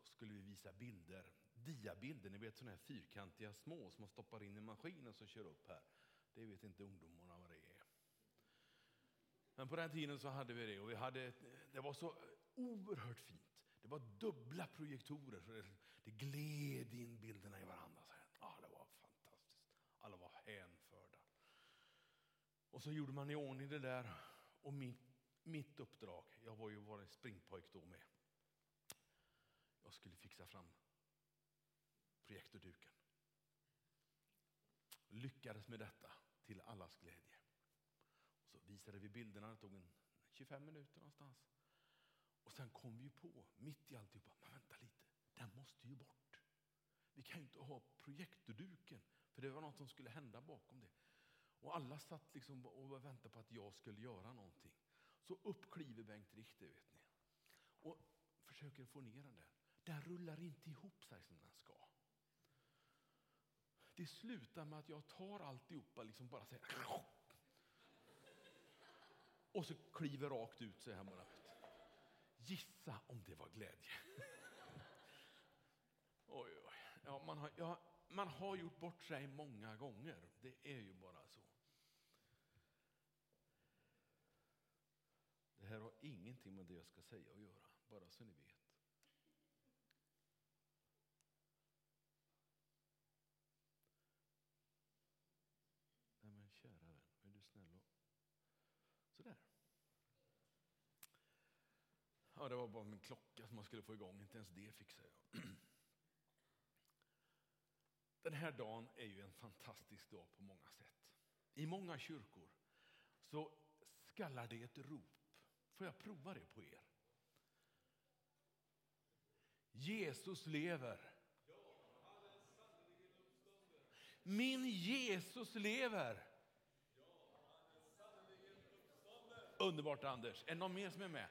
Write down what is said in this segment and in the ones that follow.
så skulle vi visa bilder, diabilder, ni vet sådana här fyrkantiga små som man stoppar in i maskinen som kör upp här. Det vet inte ungdomarna vad det är. Men på den tiden så hade vi det och vi hade, det var så oerhört fint. Det var dubbla projektorer, så det, det gled in bilderna i varandra. Så ja, det var fantastiskt. Alla var hänförda. Och så gjorde man i ordning det där. Och min, mitt uppdrag, jag var ju varit springpojk då med. Jag skulle fixa fram projektorduken. Lyckades med detta till allas glädje. Och så visade vi bilderna, det tog en 25 minuter någonstans. Och sen kom vi på, mitt i alltihopa, men vänta lite, den måste ju bort. Vi kan ju inte ha projektorduken, för det var något som skulle hända bakom det. Och alla satt liksom och väntade på att jag skulle göra någonting. Så upp kliver Bengt Richter, vet ni. Och försöker få ner den där. Den rullar inte ihop sig som den ska. Det slutar med att jag tar alltihopa, liksom bara säger och så kliver rakt ut så här bara. Gissa om det var glädje. oj, oj. Ja, man, har, ja, man har gjort bort sig många gånger. Det är ju bara så. Det här har ingenting med det jag ska säga att göra, bara så ni vet. Nej men kära vän, är du snäll och... Sådär. Ja, det var bara min klocka som man skulle få igång, inte ens det fixade jag. Den här dagen är ju en fantastisk dag på många sätt. I många kyrkor så skallar det ett rop. Får jag prova det på er? Jesus lever. Min Jesus lever. Underbart Anders. Är det någon mer som är med?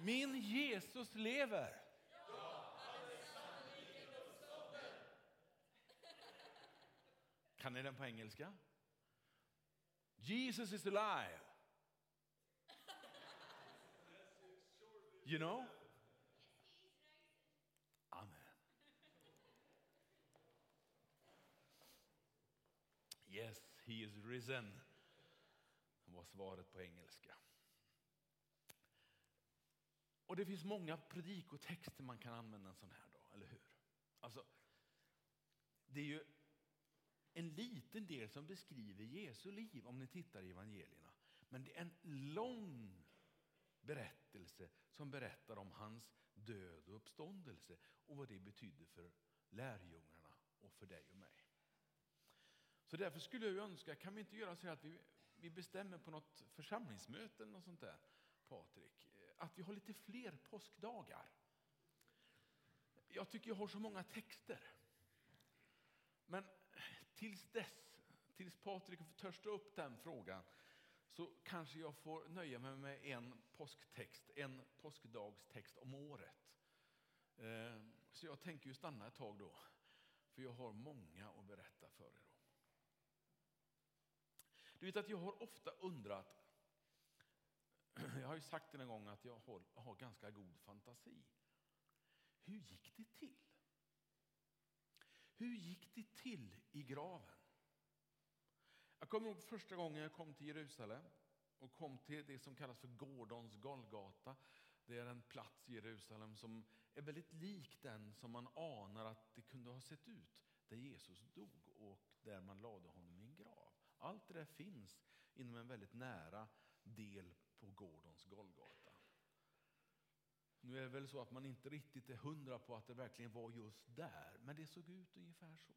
Min Jesus lever. Kan ni den på engelska? Jesus is alive. You know? Amen. Yes, he is risen. Det var svaret på engelska. Och det finns många predikotexter man kan använda en sån här dag, eller hur? Alltså, det är ju en liten del som beskriver Jesu liv om ni tittar i evangelierna. Men det är en lång berättelse som berättar om hans död och uppståndelse och vad det betydde för lärjungarna och för dig och mig. Så därför skulle jag önska, kan vi inte göra så att vi, vi bestämmer på något församlingsmöte eller något sånt där, Patrik, att vi har lite fler påskdagar. Jag tycker jag har så många texter. Men tills dess, tills Patrik får törsta upp den frågan, så kanske jag får nöja mig med en påsktext, en påskdagstext om året. Eh, så jag tänker ju stanna ett tag då, för jag har många att berätta för er om. Du vet att jag har ofta undrat, jag har ju sagt en gång att jag har, har ganska god fantasi. Hur gick det till? Hur gick det till i graven? Jag kommer ihåg första gången jag kom till Jerusalem och kom till det som kallas för Gordons Golgata. Det är en plats i Jerusalem som är väldigt lik den som man anar att det kunde ha sett ut där Jesus dog och där man lade honom i en grav. Allt det där finns inom en väldigt nära del på Gordons Golgata. Nu är det väl så att man inte riktigt är hundra på att det verkligen var just där, men det såg ut ungefär så.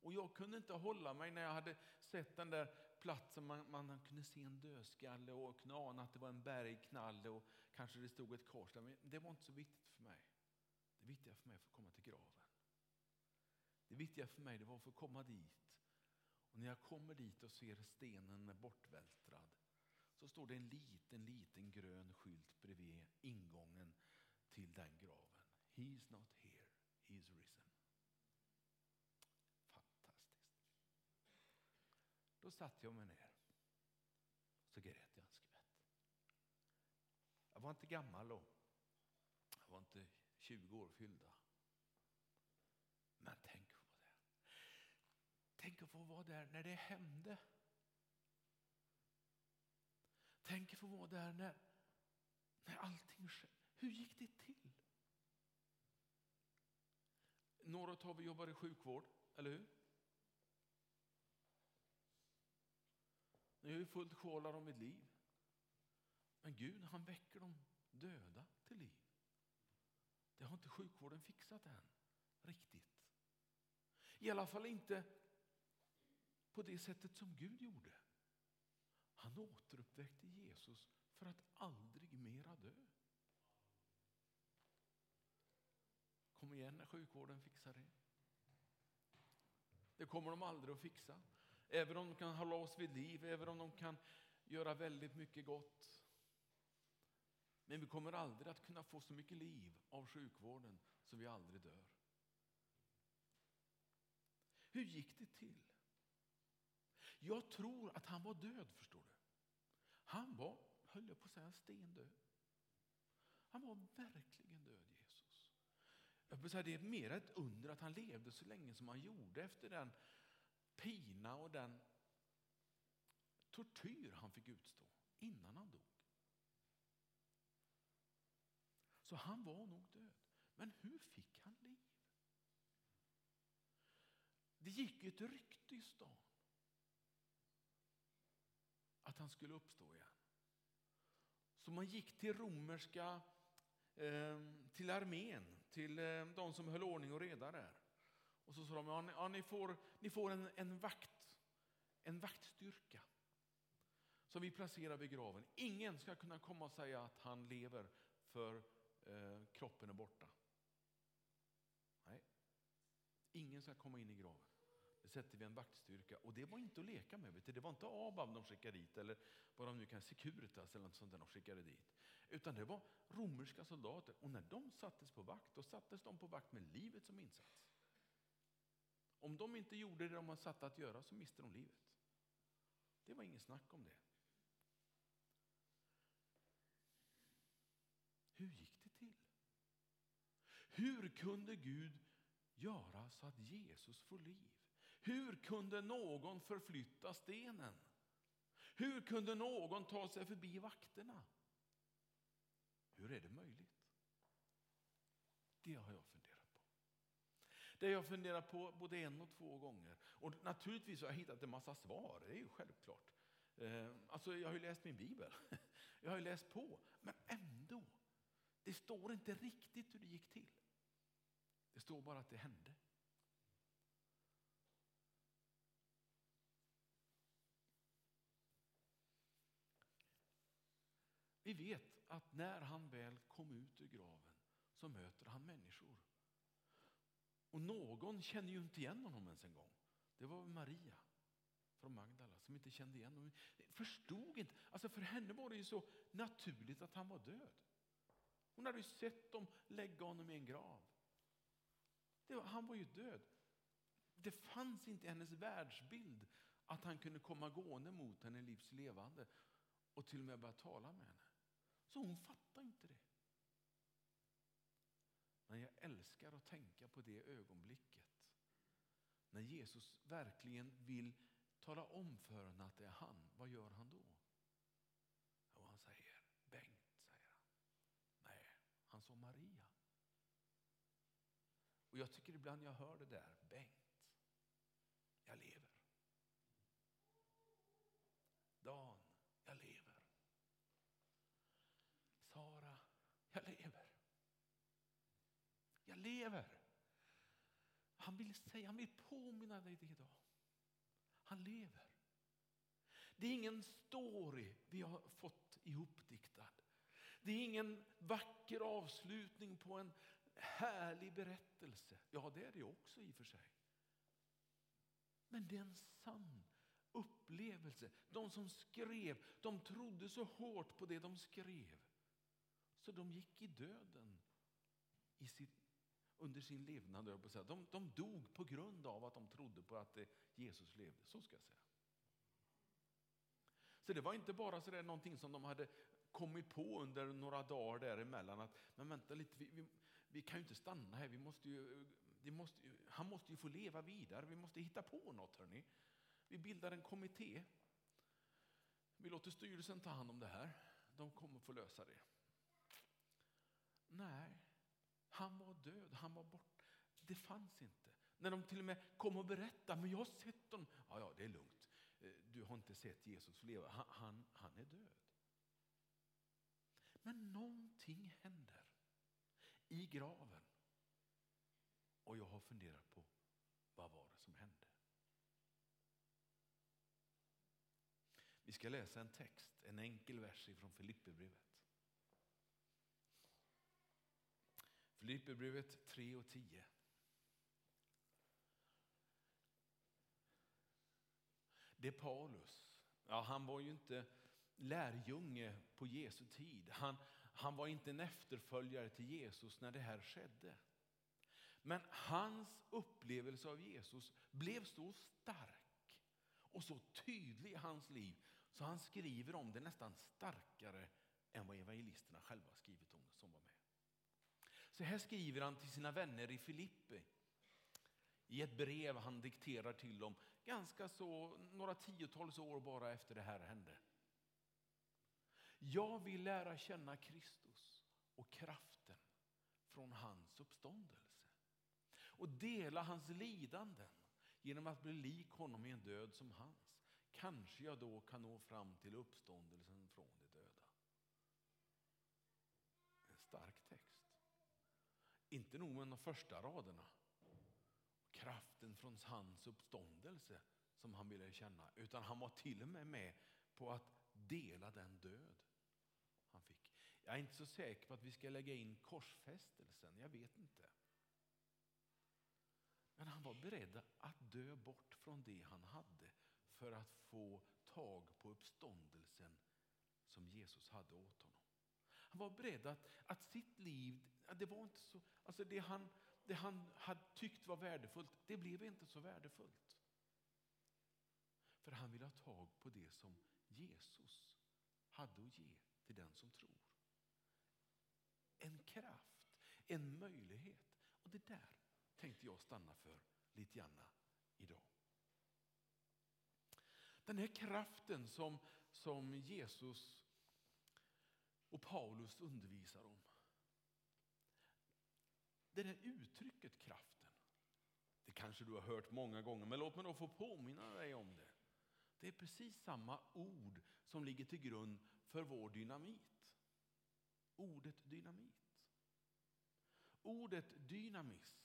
Och jag kunde inte hålla mig när jag hade sett den där platsen man, man kunde se en dödskalle och kunde ana att det var en bergknalle och kanske det stod ett kors där. Men det var inte så viktigt för mig. Det viktiga för mig var att komma till graven. Det viktiga för mig det var att få komma dit. Och när jag kommer dit och ser stenen bortvältrad så står det en liten, liten grön skylt bredvid ingången till den graven. He's not here, he's is risen. Fantastiskt. Då satte jag mig ner. Så grät jag en skvätt. Jag var inte gammal då. Jag var inte 20 år fyllda. Men tänk på det. Tänk att få vara där när det hände. Tänk att få vara där när, när allting sker. Hur gick det till? Några av er jobbar i sjukvård, eller hur? Ni har ju fullt sjålar om mitt liv. Men Gud, han väcker de döda till liv. Det har inte sjukvården fixat än, riktigt. I alla fall inte på det sättet som Gud gjorde. Han återuppväckte Jesus för att aldrig mera dö. Kom igen när sjukvården fixar det. Det kommer de aldrig att fixa. Även om de kan hålla oss vid liv, även om de kan göra väldigt mycket gott. Men vi kommer aldrig att kunna få så mycket liv av sjukvården så vi aldrig dör. Hur gick det till? Jag tror att han var död, förstår du. Han var, höll jag på att säga, stendöd. Han var verkligen död, Jesus. Jag vill säga, det är mer ett under att han levde så länge som han gjorde efter den pina och den tortyr han fick utstå innan han dog. Så han var nog död. Men hur fick han liv? Det gick ett rykte i stan att han skulle uppstå igen. Så man gick till romerska, eh, till armén, till eh, de som höll ordning och reda där. Och så sa de, ja, ni får, ni får en, en vakt, en vaktstyrka som vi placerar vid graven. Ingen ska kunna komma och säga att han lever för eh, kroppen är borta. Nej, ingen ska komma in i graven. Sätter vi en vaktstyrka och det var inte att leka med. Det var inte ABAB de skickade dit eller vad de nu kan, Securitas eller något sånt där de skickade dit. Utan det var romerska soldater och när de sattes på vakt, då sattes de på vakt med livet som insats. Om de inte gjorde det de var satta att göra så miste de livet. Det var ingen snack om det. Hur gick det till? Hur kunde Gud göra så att Jesus får liv? Hur kunde någon förflytta stenen? Hur kunde någon ta sig förbi vakterna? Hur är det möjligt? Det har jag funderat på. Det har jag funderat på både en och två gånger. Och naturligtvis har jag hittat en massa svar, det är ju självklart. Eh, alltså jag har ju läst min bibel, jag har ju läst på, men ändå. Det står inte riktigt hur det gick till. Det står bara att det hände. Vi vet att när han väl kom ut ur graven så möter han människor. Och någon känner ju inte igen honom ens en gång. Det var Maria från Magdala som inte kände igen honom. Förstod inte. Alltså för henne var det ju så naturligt att han var död. Hon hade ju sett dem lägga honom i en grav. Var, han var ju död. Det fanns inte i hennes världsbild att han kunde komma gående mot henne livs levande och till och med börja tala med henne. Så hon fattade inte det. Men jag älskar att tänka på det ögonblicket. När Jesus verkligen vill tala om för henne att det är han. Vad gör han då? Och han säger Bengt, säger han. Nej, han sa Maria. Och jag tycker ibland jag hör det där, Bengt, jag lever. Dan, jag lever. Sara, jag lever. Jag lever. Han vill säga, han vill påminna dig det idag. Han lever. Det är ingen story vi har fått ihopdiktad. Det är ingen vacker avslutning på en härlig berättelse. Ja, det är det också i och för sig. Men det är en sann upplevelse. De som skrev, de trodde så hårt på det de skrev. Så de gick i döden i sitt, under sin levnad. De, de dog på grund av att de trodde på att eh, Jesus levde. Så ska jag säga. Så det var inte bara så där någonting som de hade kommit på under några dagar däremellan. Att, men vänta lite, vi, vi, vi kan ju inte stanna här, vi måste ju vi måste, han måste ju få leva vidare. Vi måste hitta på något. Hörrni. Vi bildar en kommitté. Vi låter styrelsen ta hand om det här. De kommer få lösa det. Nej, han var död. Han var bort. Det fanns inte. När de till och med kom och berättade, men jag har sett honom. Ja, ja, det är lugnt. Eh, du har inte sett Jesus leva. Han, han, han är död. Men någonting händer i graven. Och jag har funderat på vad var det som hände? Vi ska läsa en text, en enkel vers från Filipperbrevet. Filipperbrevet 3 och 10. Det är Paulus. Ja, han var ju inte lärjunge på Jesu tid. Han, han var inte en efterföljare till Jesus när det här skedde. Men hans upplevelse av Jesus blev så stark och så tydlig i hans liv så han skriver om det nästan starkare än vad evangelisterna själva skrivit om det som var med. Så här skriver han till sina vänner i Filippi i ett brev han dikterar till dem ganska så några tiotals år bara efter det här hände. Jag vill lära känna Kristus och kraften från hans uppståndelse och dela hans lidanden genom att bli lik honom i en död som hans. Kanske jag då kan nå fram till uppståndelsen Inte nog med de första raderna. Kraften från hans uppståndelse som han ville känna. Utan han var till och med med på att dela den död han fick. Jag är inte så säker på att vi ska lägga in korsfästelsen. Jag vet inte. Men han var beredd att dö bort från det han hade för att få tag på uppståndelsen som Jesus hade åt honom. Han var beredd att, att sitt liv, det var inte så, alltså det han, det han hade tyckt var värdefullt, det blev inte så värdefullt. För han ville ha tag på det som Jesus hade att ge till den som tror. En kraft, en möjlighet. Och det där tänkte jag stanna för lite grann idag. Den här kraften som, som Jesus och Paulus undervisar om. Det där uttrycket kraften, det kanske du har hört många gånger, men låt mig då få påminna dig om det. Det är precis samma ord som ligger till grund för vår dynamit. Ordet dynamit. Ordet dynamis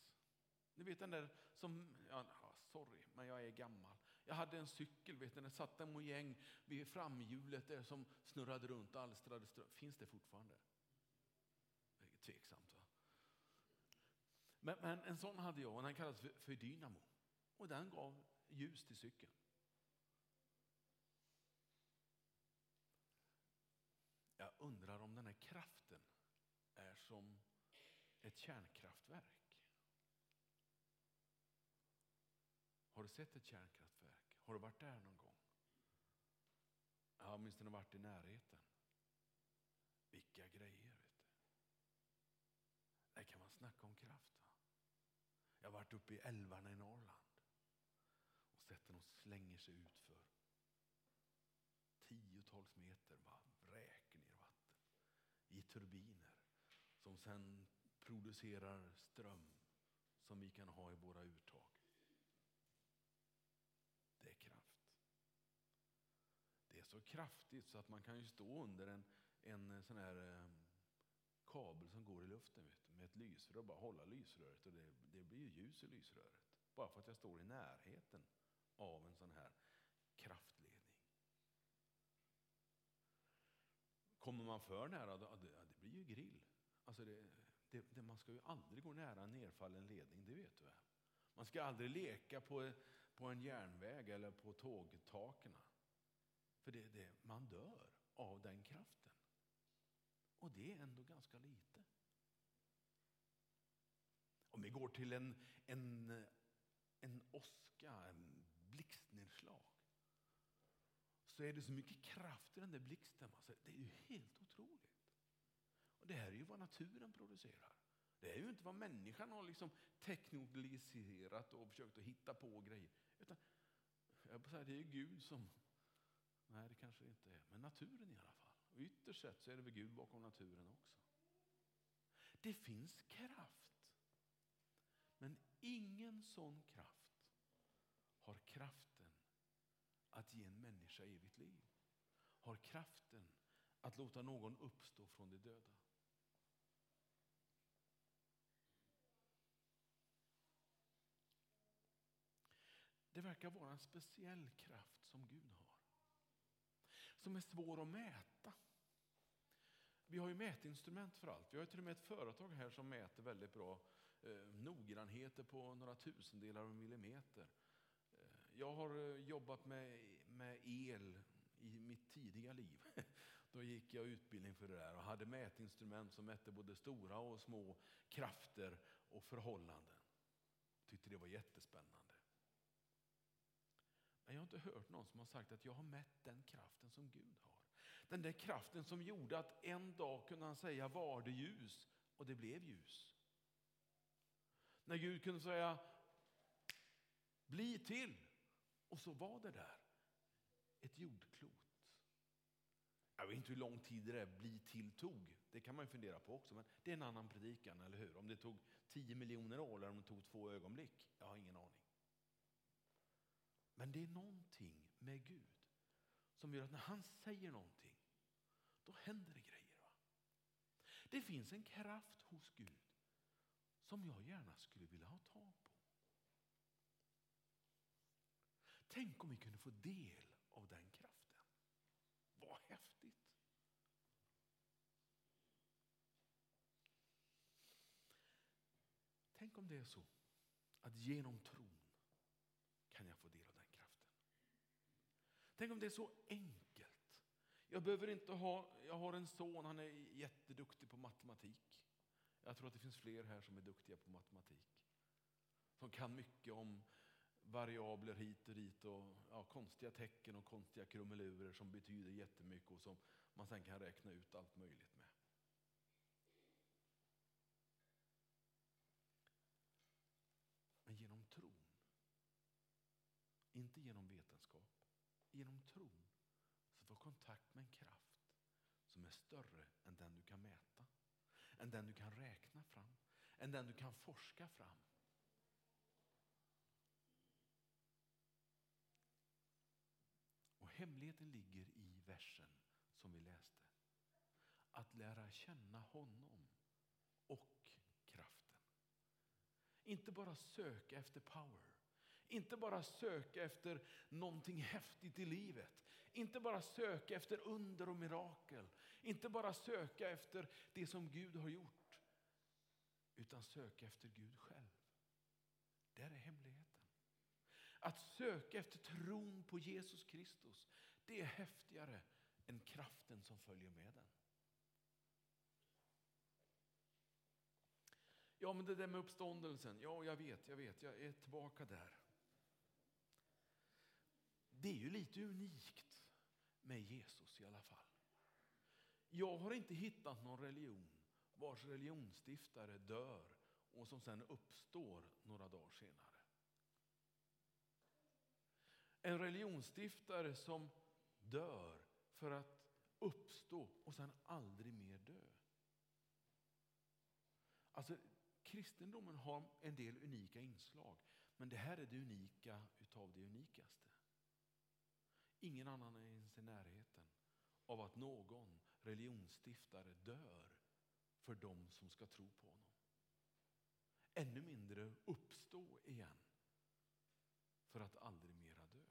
ni vet den där som, ja, sorry, men jag är gammal. Jag hade en cykel, vet ni, det satt en mojäng vid framhjulet där som snurrade runt och alstrade ström. Finns det fortfarande? Tveksamt? Men, men, en sån hade jag och den kallades för, för dynamo. Och den gav ljus till cykeln. Jag undrar om den här kraften är som ett kärnkraftverk. Har du sett ett kärnkraftverk? Har du varit där någon gång? Jag har åtminstone varit i närheten. Vilka grejer, vet du. Där kan man snacka om kraft. Jag har varit uppe i älvarna i Norrland. Och sett när de slänger sig ut för tiotals meter, bara vräker ner vatten i turbiner som sen producerar ström som vi kan ha i våra uttag. så kraftigt så att man kan ju stå under en, en sån här eh, kabel som går i luften vet, med ett lysrör och bara hålla lysröret och det, det blir ljus i lysröret. Bara för att jag står i närheten av en sån här kraftledning. Kommer man för nära, då, det, det blir ju grill. Alltså det, det, det, man ska ju aldrig gå nära en nerfallen ledning, det vet du väl? Man ska aldrig leka på, på en järnväg eller på tågtaken. För det, det, man dör av den kraften. Och det är ändå ganska lite. Om vi går till en, en, en åska, en blixtnedslag så är det så mycket kraft i den där blixten. Alltså, det är ju helt otroligt. Och det här är ju vad naturen producerar. Det är ju inte vad människan har liksom teknologiserat och försökt att hitta på grejer. Utan, jag säga, det är ju Gud som... Nej, det kanske det inte är. Men naturen i alla fall. Och ytterst sett så är det väl Gud bakom naturen också. Det finns kraft. Men ingen sån kraft har kraften att ge en människa evigt liv. Har kraften att låta någon uppstå från de döda. Det verkar vara en speciell kraft som Gud har. Som är svår att mäta. Vi har ju mätinstrument för allt. Vi har till och med ett företag här som mäter väldigt bra eh, noggrannheter på några tusendelar av en millimeter. Eh, jag har eh, jobbat med, med el i mitt tidiga liv. Då gick jag utbildning för det där och hade mätinstrument som mätte både stora och små krafter och förhållanden. Tyckte det var jättespännande. Men jag har inte hört någon som har sagt att jag har mätt den kraften som Gud har. Den där kraften som gjorde att en dag kunde han säga var det ljus och det blev ljus. När Gud kunde säga bli till och så var det där ett jordklot. Jag vet inte hur lång tid det där bli till tog. Det kan man ju fundera på också. Men det är en annan predikan, eller hur? Om det tog 10 miljoner år eller om det tog två ögonblick. Jag har ingen aning. Men det är någonting med Gud som gör att när han säger någonting, då händer det grejer. Va? Det finns en kraft hos Gud som jag gärna skulle vilja ha tag på. Tänk om vi kunde få del av den kraften. Vad häftigt! Tänk om det är så att genom tron kan jag få del av den kraften. Tänk om det är så enkelt. Jag behöver inte ha, jag har en son, han är jätteduktig på matematik. Jag tror att det finns fler här som är duktiga på matematik. Som kan mycket om variabler hit och dit och ja, konstiga tecken och konstiga krumelurer som betyder jättemycket och som man sen kan räkna ut allt möjligt med. Men genom tron, inte genom vetenskap, genom tron så får kontakt med en kraft som är större än den du kan mäta, än den du kan räkna fram, än den du kan forska fram. Hemligheten ligger i versen som vi läste. Att lära känna honom och kraften. Inte bara söka efter power. Inte bara söka efter någonting häftigt i livet. Inte bara söka efter under och mirakel. Inte bara söka efter det som Gud har gjort. Utan söka efter Gud själv. Där är hemligheten. Att söka efter tron på Jesus Kristus, det är häftigare än kraften som följer med den. Ja, men det där med uppståndelsen, ja, jag vet, jag vet, jag är tillbaka där. Det är ju lite unikt med Jesus i alla fall. Jag har inte hittat någon religion vars religionsstiftare dör och som sen uppstår några dagar senare. En religionsstiftare som dör för att uppstå och sen aldrig mer dö. Alltså, kristendomen har en del unika inslag, men det här är det unika utav det unikaste. Ingen annan är ens i närheten av att någon religionsstiftare dör för dem som ska tro på honom. Ännu mindre uppstå igen för att aldrig mera dö.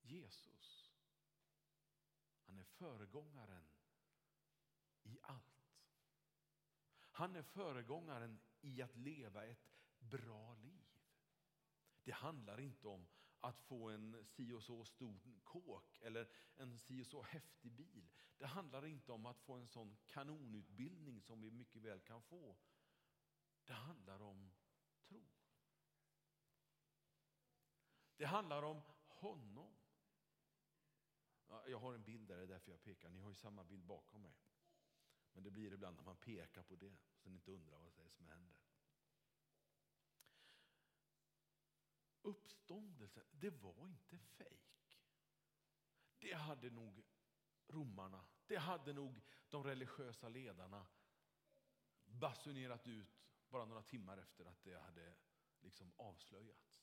Jesus, han är föregångaren i allt. Han är föregångaren i att leva ett bra liv. Det handlar inte om att få en si och så stor kåk eller en si och så häftig bil. Det handlar inte om att få en sån kanonutbildning som vi mycket väl kan få. Det handlar om tro. Det handlar om honom. Jag har en bild där, det är därför jag pekar. Ni har ju samma bild bakom mig. Men det blir ibland när man pekar på det, så ni inte undrar vad det är som händer. Uppståndelsen, det var inte fejk. Det hade nog romarna, det hade nog de religiösa ledarna basunerat ut bara några timmar efter att det hade liksom avslöjats.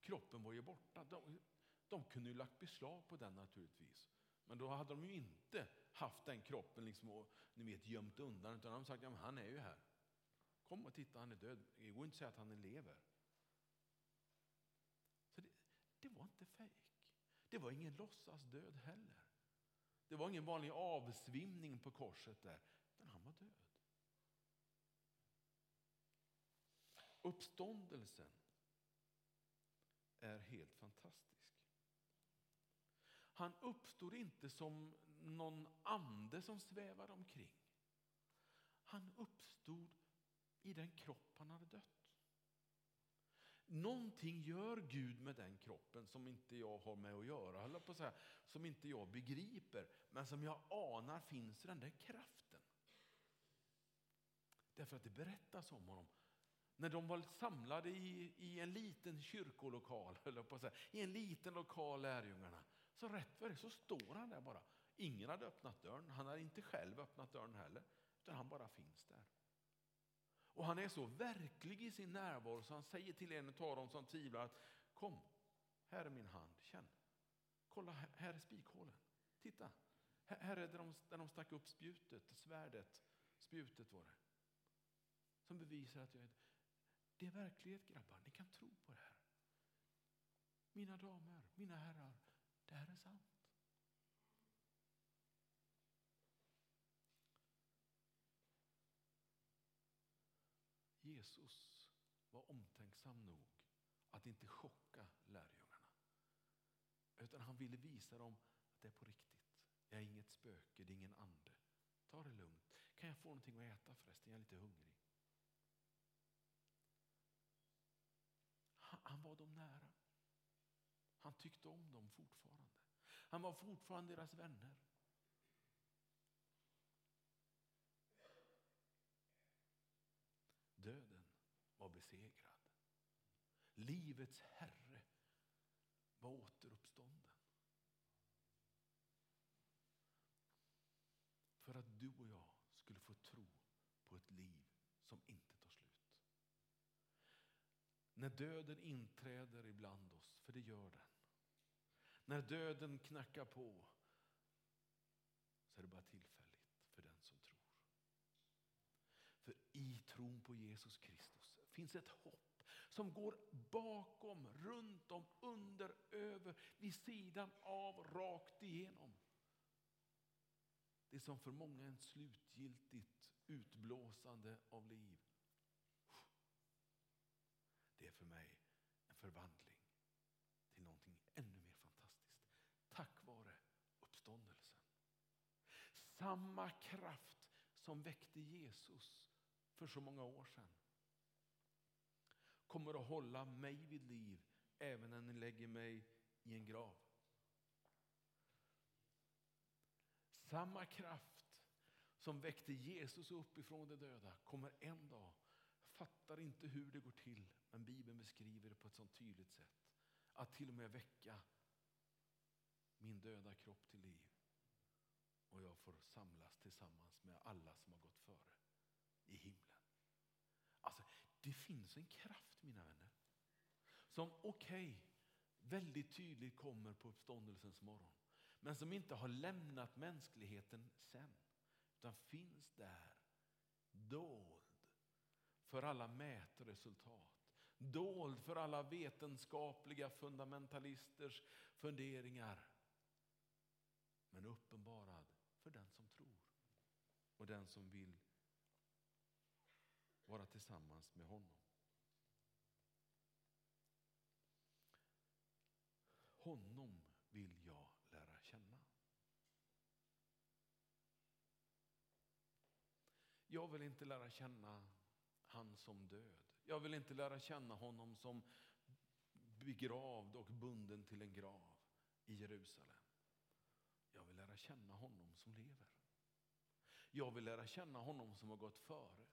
Kroppen var ju borta. De, de kunde ju lagt beslag på den naturligtvis. Men då hade de ju inte haft den kroppen liksom och, ni vet, gömt undan. Utan de hade sagt, ja, han är ju här. Kom och titta, han är död. Det går inte att säga att han lever. Så det, det var inte fejk. Det var ingen låtsasdöd heller. Det var ingen vanlig avsvimning på korset där, utan han var död. Uppståndelsen är helt fantastisk. Han uppstod inte som någon ande som svävar omkring. Han uppstod i den kropp han hade dött. Någonting gör Gud med den kroppen som inte jag har med att göra, eller på så här, som inte jag begriper, men som jag anar finns i den där kraften. Därför att det berättas om honom. När de var samlade i, i en liten kyrkolokal, eller på så här, i en liten lokal lärjungarna, så rätt vad det så står han där bara. Ingen hade öppnat dörren, han hade inte själv öppnat dörren heller, utan han bara finns där. Och han är så verklig i sin närvaro så han säger till en av dem som tvivlar att kom, här är min hand, känn. Kolla, här är spikhålen. Titta, här är där de, där de stack upp spjutet, svärdet, spjutet var det. Som bevisar att jag är... Det är verklighet grabbar, ni kan tro på det här. Mina damer, mina herrar, det här är sant. Jesus var omtänksam nog att inte chocka lärjungarna. Utan han ville visa dem att det är på riktigt. Jag är inget spöke, det är ingen ande. Ta det lugnt. Kan jag få någonting att äta förresten? Jag är lite hungrig. Han, han var dem nära. Han tyckte om dem fortfarande. Han var fortfarande deras vänner. Döden var besegrad. Livets Herre var återuppstånden. För att du och jag skulle få tro på ett liv som inte tar slut. När döden inträder ibland oss, för det gör den. När döden knackar på så är det bara tillfälligt för den som tror. För i tron på Jesus Kristus finns ett hopp som går bakom, runt om, under, över, vid sidan av, rakt igenom. Det som för många är ett slutgiltigt utblåsande av liv. Det är för mig en förvandling till någonting ännu mer fantastiskt. Tack vare uppståndelsen. Samma kraft som väckte Jesus för så många år sedan kommer att hålla mig vid liv även när ni lägger mig i en grav. Samma kraft som väckte Jesus upp ifrån de döda kommer en dag, fattar inte hur det går till, men Bibeln beskriver det på ett sånt tydligt sätt, att till och med väcka min döda kropp till liv. Och jag får samlas tillsammans med alla som har gått före i himlen. Alltså, det finns en kraft mina vänner. Som okej, okay, väldigt tydligt kommer på uppståndelsens morgon. Men som inte har lämnat mänskligheten sen. Utan finns där dold för alla mätresultat. Dold för alla vetenskapliga fundamentalisters funderingar. Men uppenbarad för den som tror och den som vill vara tillsammans med honom. Honom vill jag lära känna. Jag vill inte lära känna han som död. Jag vill inte lära känna honom som begravd och bunden till en grav i Jerusalem. Jag vill lära känna honom som lever. Jag vill lära känna honom som har gått före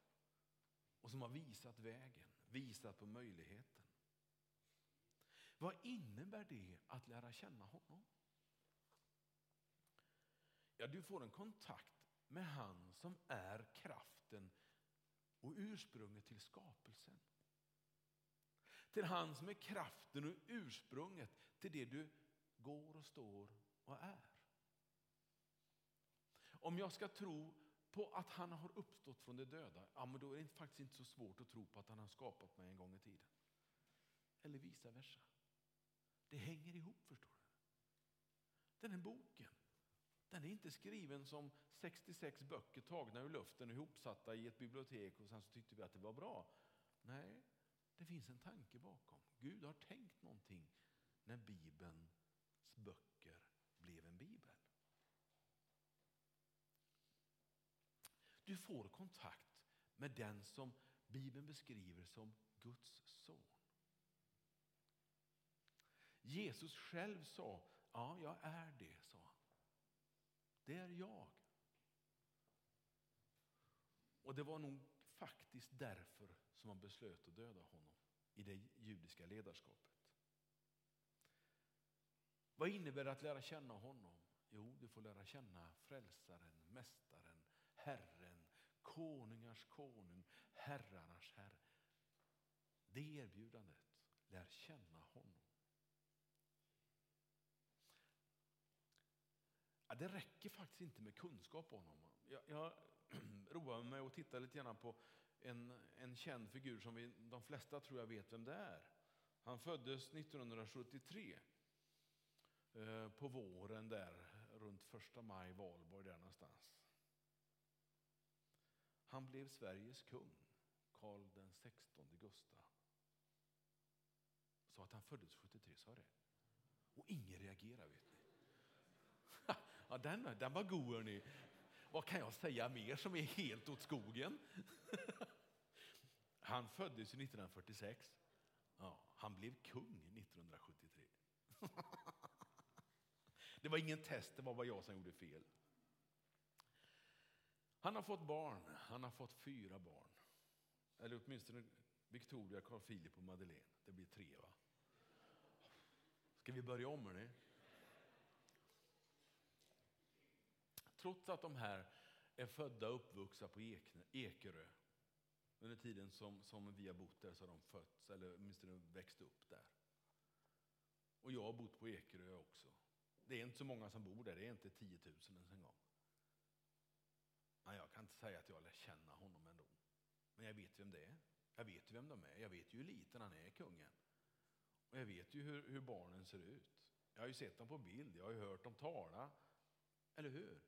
och som har visat vägen, visat på möjligheten. Vad innebär det att lära känna honom? Ja, du får en kontakt med han som är kraften och ursprunget till skapelsen. Till han som är kraften och ursprunget till det du går och står och är. Om jag ska tro på att han har uppstått från de döda, ja, men då är det faktiskt inte så svårt att tro på att han har skapat mig en gång i tiden. Eller vice versa. Det hänger ihop, förstår du. Den här boken, den är inte skriven som 66 böcker tagna ur luften och ihopsatta i ett bibliotek och sen så tyckte vi att det var bra. Nej, det finns en tanke bakom. Gud har tänkt någonting när Bibelns böcker blev en bibel. Du får kontakt med den som Bibeln beskriver som Guds son. Jesus själv sa, ja jag är det, sa han. Det är jag. Och det var nog faktiskt därför som man beslöt att döda honom i det judiska ledarskapet. Vad innebär det att lära känna honom? Jo, du får lära känna frälsaren, mästaren, Herren, konungars konung, herrarnas herre. Det erbjudandet, lär känna honom. Ja, det räcker faktiskt inte med kunskap om honom. Jag, jag roade mig och tittar lite grann på en, en känd figur som vi, de flesta tror jag vet vem det är. Han föddes 1973 eh, på våren där runt första maj, valborg där någonstans. Han blev Sveriges kung, Karl den 16 Gustav. Sa att han föddes 73, sa det. Och ingen reagerade vet ni. ja, den, den var god hörni. Vad kan jag säga mer som är helt åt skogen? han föddes 1946. Ja, han blev kung 1973. det var ingen test, det var bara jag som gjorde fel. Han har fått barn, han har fått fyra barn. Eller åtminstone Victoria, Carl Philip och Madeleine. Det blir tre va? Ska vi börja om hörni? Trots att de här är födda och uppvuxna på Ekerö. Under tiden som, som vi har bott där så har de fötts, eller åtminstone växt upp där. Och jag har bott på Ekerö också. Det är inte så många som bor där, det är inte 10 000 ens en gång. Nej, jag kan inte säga att jag lär känna honom ändå. Men jag vet vem det är. Jag vet vem de är. Jag vet ju hur liten han är, kungen. Och jag vet ju hur, hur barnen ser ut. Jag har ju sett dem på bild, jag har ju hört dem tala. Eller hur?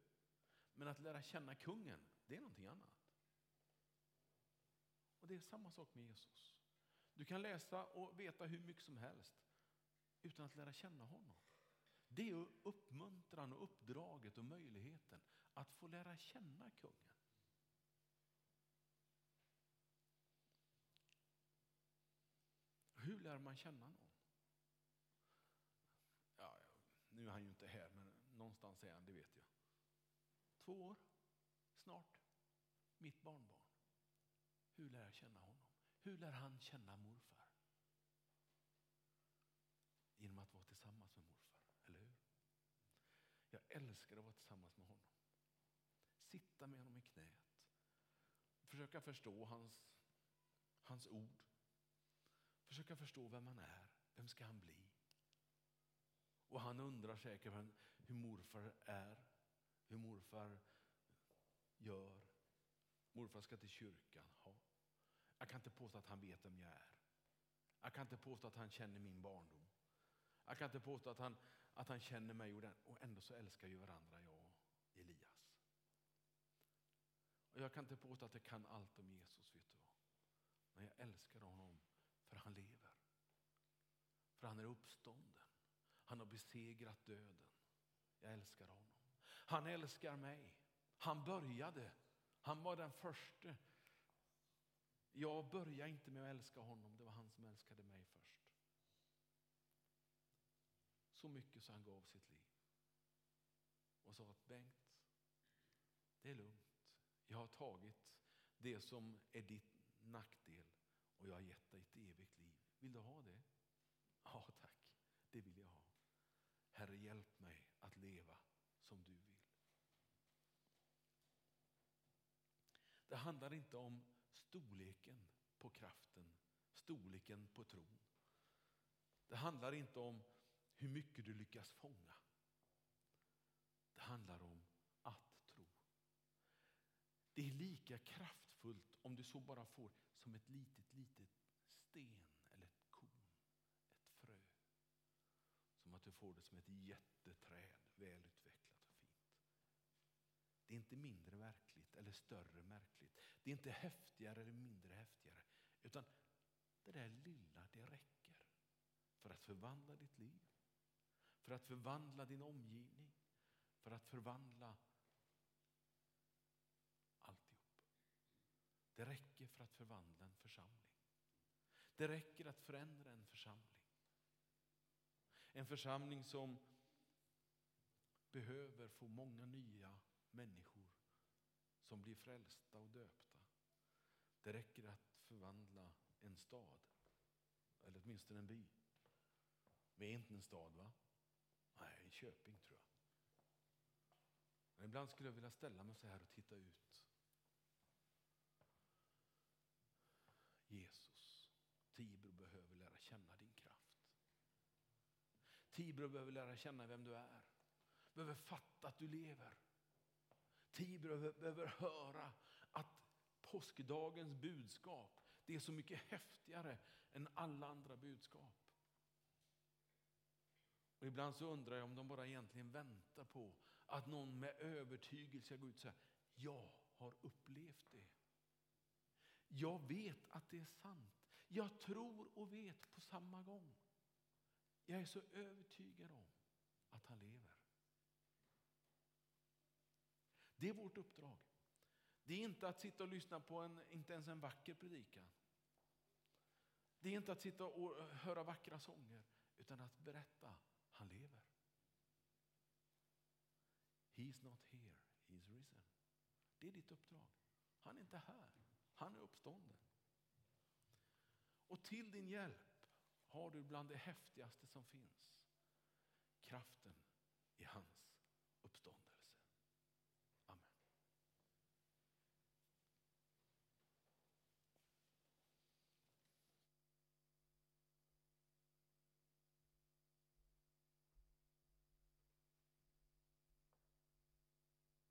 Men att lära känna kungen, det är någonting annat. Och det är samma sak med Jesus. Du kan läsa och veta hur mycket som helst utan att lära känna honom. Det är uppmuntran och uppdraget och möjligheten att få lära känna kungen. Hur lär man känna någon? Ja, nu är han ju inte här, men någonstans är han, det vet jag. Två år, snart, mitt barnbarn. Hur lär jag känna honom? Hur lär han känna morfar? Genom att vara tillsammans med morfar, eller hur? Jag älskar att vara tillsammans med honom. Sitta med honom i knät. Försöka förstå hans, hans ord. Försöka förstå vem han är. Vem ska han bli? Och han undrar säkert hur morfar är. Hur morfar gör. Morfar ska till kyrkan. Ja. Jag kan inte påstå att han vet vem jag är. Jag kan inte påstå att han känner min barndom. Jag kan inte påstå att han, att han känner mig och, den, och ändå så älskar vi varandra, jag och Elias. Och jag kan inte påstå att jag kan allt om Jesus, vet du vad. Men jag älskar honom för han lever. För han är uppstånden. Han har besegrat döden. Jag älskar honom. Han älskar mig. Han började. Han var den första. Jag började inte med att älska honom, det var han som älskade mig först. Så mycket så han gav sitt liv. Och sa att Bengt, det är lugnt. Jag har tagit det som är ditt nackdel och jag har gett dig ett evigt liv. Vill du ha det? Ja, tack. Det vill jag ha. Herre, hjälp mig att leva som du vill. Det handlar inte om storleken på kraften, storleken på tron. Det handlar inte om hur mycket du lyckas fånga. Det handlar om. Det är lika kraftfullt om du så bara får som ett litet, litet sten eller ett korn, ett frö. Som att du får det som ett jätteträd, välutvecklat och fint. Det är inte mindre verkligt eller större märkligt. Det är inte häftigare eller mindre häftigare. Utan det där lilla, det räcker för att förvandla ditt liv. För att förvandla din omgivning. För att förvandla Det räcker för att förvandla en församling. Det räcker att förändra en församling. En församling som behöver få många nya människor som blir frälsta och döpta. Det räcker att förvandla en stad, eller åtminstone en by. Vi är inte en stad, va? Nej, en köping tror jag. Men ibland skulle jag vilja ställa mig så här och titta ut. Jesus, Tibro behöver lära känna din kraft. Tibro behöver lära känna vem du är. Behöver fatta att du lever. Tibro behöver höra att påskdagens budskap, det är så mycket häftigare än alla andra budskap. Och ibland så undrar jag om de bara egentligen väntar på att någon med övertygelse ska gå ut och säga, jag har upplevt det. Jag vet att det är sant. Jag tror och vet på samma gång. Jag är så övertygad om att han lever. Det är vårt uppdrag. Det är inte att sitta och lyssna på en, inte ens en vacker predikan. Det är inte att sitta och höra vackra sånger, utan att berätta han lever. He's not here, he's risen. Det är ditt uppdrag. Han är inte här, han är uppstånden. Och till din hjälp har du bland det häftigaste som finns kraften i hans uppståndelse.